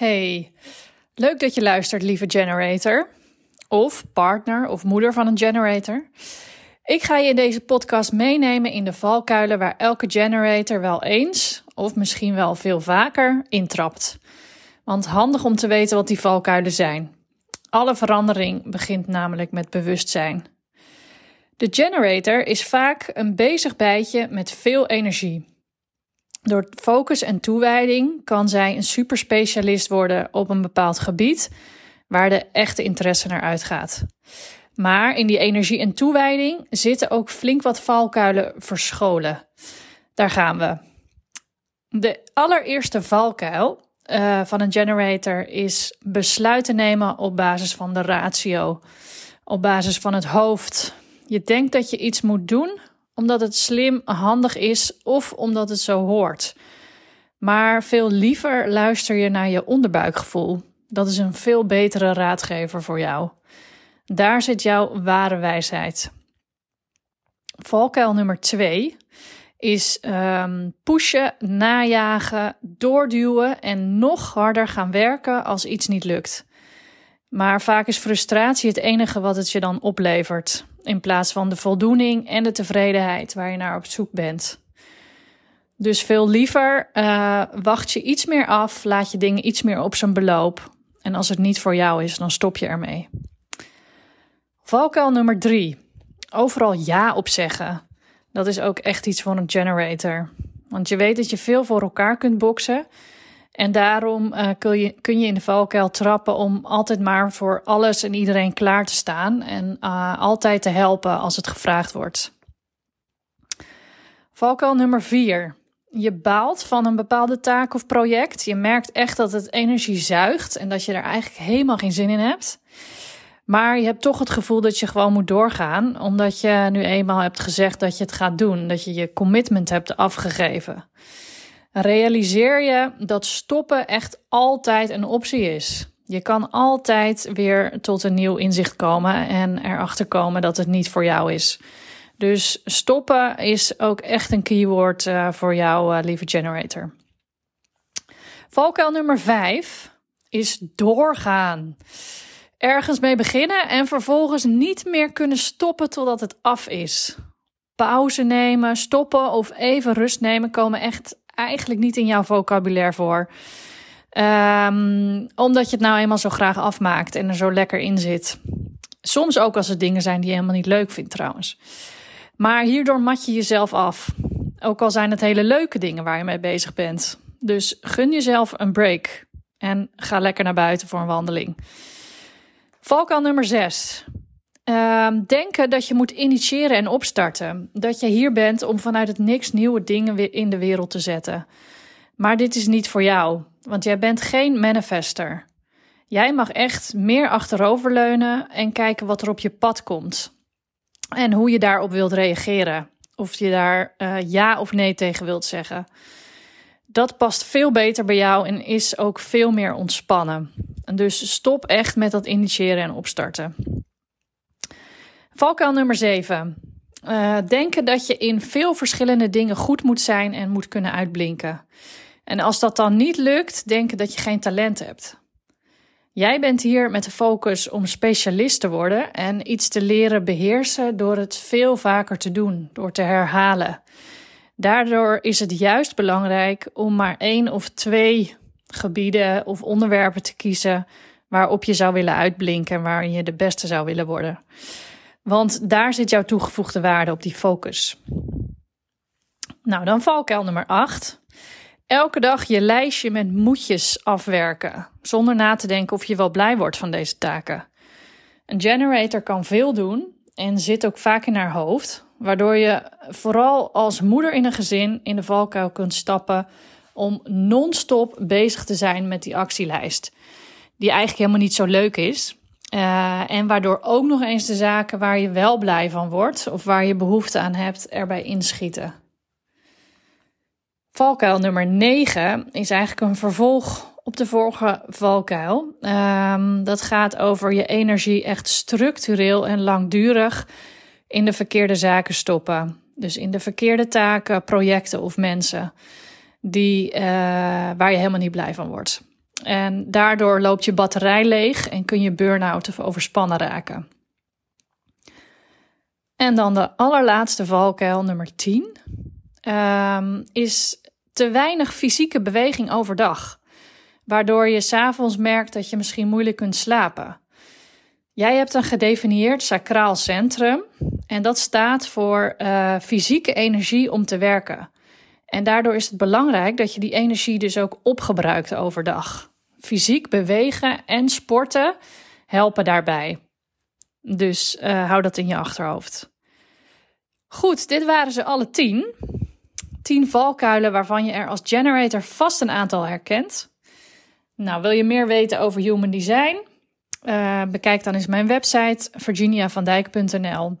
Hey, leuk dat je luistert, lieve generator. Of partner of moeder van een generator. Ik ga je in deze podcast meenemen in de valkuilen waar elke generator wel eens, of misschien wel veel vaker, intrapt. Want handig om te weten wat die valkuilen zijn. Alle verandering begint namelijk met bewustzijn. De generator is vaak een bezig bijtje met veel energie. Door focus en toewijding kan zij een superspecialist worden op een bepaald gebied waar de echte interesse naar uitgaat. Maar in die energie en toewijding zitten ook flink wat valkuilen verscholen. Daar gaan we. De allereerste valkuil uh, van een generator is besluiten nemen op basis van de ratio, op basis van het hoofd. Je denkt dat je iets moet doen omdat het slim, handig is of omdat het zo hoort. Maar veel liever luister je naar je onderbuikgevoel. Dat is een veel betere raadgever voor jou. Daar zit jouw ware wijsheid. Valkuil nummer twee is um, pushen, najagen, doorduwen en nog harder gaan werken als iets niet lukt. Maar vaak is frustratie het enige wat het je dan oplevert, in plaats van de voldoening en de tevredenheid waar je naar op zoek bent. Dus veel liever uh, wacht je iets meer af, laat je dingen iets meer op zijn beloop. En als het niet voor jou is, dan stop je ermee. Valkuil nummer drie. Overal ja op zeggen. Dat is ook echt iets voor een generator. Want je weet dat je veel voor elkaar kunt boksen. En daarom uh, kun, je, kun je in de valkuil trappen om altijd maar voor alles en iedereen klaar te staan. En uh, altijd te helpen als het gevraagd wordt. Valkuil nummer vier. Je baalt van een bepaalde taak of project. Je merkt echt dat het energie zuigt en dat je er eigenlijk helemaal geen zin in hebt. Maar je hebt toch het gevoel dat je gewoon moet doorgaan, omdat je nu eenmaal hebt gezegd dat je het gaat doen, dat je je commitment hebt afgegeven. Realiseer je dat stoppen echt altijd een optie is. Je kan altijd weer tot een nieuw inzicht komen en erachter komen dat het niet voor jou is. Dus stoppen is ook echt een keyword uh, voor jou, uh, lieve generator. Valkuil nummer 5 is doorgaan ergens mee beginnen en vervolgens niet meer kunnen stoppen totdat het af is. Pauze nemen, stoppen of even rust nemen komen echt eigenlijk niet in jouw vocabulaire voor. Um, omdat je het nou eenmaal zo graag afmaakt en er zo lekker in zit. Soms ook als het dingen zijn die je helemaal niet leuk vindt trouwens. Maar hierdoor mat je jezelf af. Ook al zijn het hele leuke dingen waar je mee bezig bent. Dus gun jezelf een break en ga lekker naar buiten voor een wandeling. Valkuil nummer 6. Ehm, denken dat je moet initiëren en opstarten. Dat je hier bent om vanuit het niks nieuwe dingen weer in de wereld te zetten. Maar dit is niet voor jou, want jij bent geen manifester. Jij mag echt meer achteroverleunen en kijken wat er op je pad komt. En hoe je daarop wilt reageren. Of je daar uh, ja of nee tegen wilt zeggen. Dat past veel beter bij jou en is ook veel meer ontspannen. Dus stop echt met dat initiëren en opstarten. Valkuil nummer 7. Uh, eh, denken dat je in veel verschillende dingen goed moet zijn en moet kunnen uitblinken. En als dat dan niet lukt, denken dat je geen talent hebt. Jij bent hier met de focus om specialist te worden en iets te leren beheersen door het veel vaker te doen, door te herhalen. Daardoor is het juist belangrijk om maar één of twee gebieden of onderwerpen te kiezen waarop je zou willen uitblinken en waarin je de beste zou willen worden. Want daar zit jouw toegevoegde waarde op die focus. Nou, dan valkuil nummer 8. Elke dag je lijstje met moetjes afwerken, zonder na te denken of je wel blij wordt van deze taken. Een generator kan veel doen en zit ook vaak in haar hoofd, waardoor je vooral als moeder in een gezin in de valkuil kunt stappen om non-stop bezig te zijn met die actielijst. Die eigenlijk helemaal niet zo leuk is. Uh, en waardoor ook nog eens de zaken waar je wel blij van wordt of waar je behoefte aan hebt, erbij inschieten. Valkuil nummer 9 is eigenlijk een vervolg op de vorige valkuil. Um, dat gaat over je energie echt structureel en langdurig in de verkeerde zaken stoppen. Dus in de verkeerde taken, projecten of mensen die, uh, waar je helemaal niet blij van wordt. En daardoor loopt je batterij leeg en kun je burn-out of overspannen raken. En dan de allerlaatste valkuil, nummer 10, um, is te weinig fysieke beweging overdag. Waardoor je s'avonds merkt dat je misschien moeilijk kunt slapen. Jij hebt een gedefinieerd sacraal centrum en dat staat voor uh, fysieke energie om te werken. En daardoor is het belangrijk dat je die energie dus ook opgebruikt overdag. Fysiek bewegen en sporten helpen daarbij. Dus uh, hou dat in je achterhoofd. Goed, dit waren ze alle tien. Tien valkuilen waarvan je er als generator vast een aantal herkent. Nou, wil je meer weten over human design? Uh, bekijk dan eens mijn website virginiavandijk.nl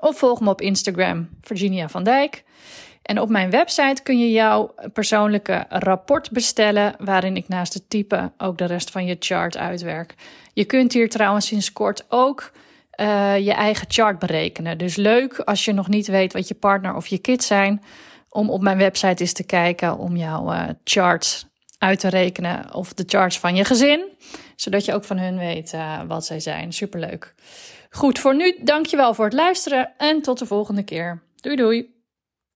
of volg me op Instagram Virginia van Dijk. En op mijn website kun je jouw persoonlijke rapport bestellen, waarin ik naast het typen ook de rest van je chart uitwerk. Je kunt hier trouwens sinds kort ook uh, je eigen chart berekenen. Dus leuk als je nog niet weet wat je partner of je kids zijn, om op mijn website eens te kijken om jouw uh, charts uit te rekenen of de charts van je gezin, zodat je ook van hun weet uh, wat zij zijn. Superleuk. Goed, voor nu dankjewel voor het luisteren en tot de volgende keer. Doei doei.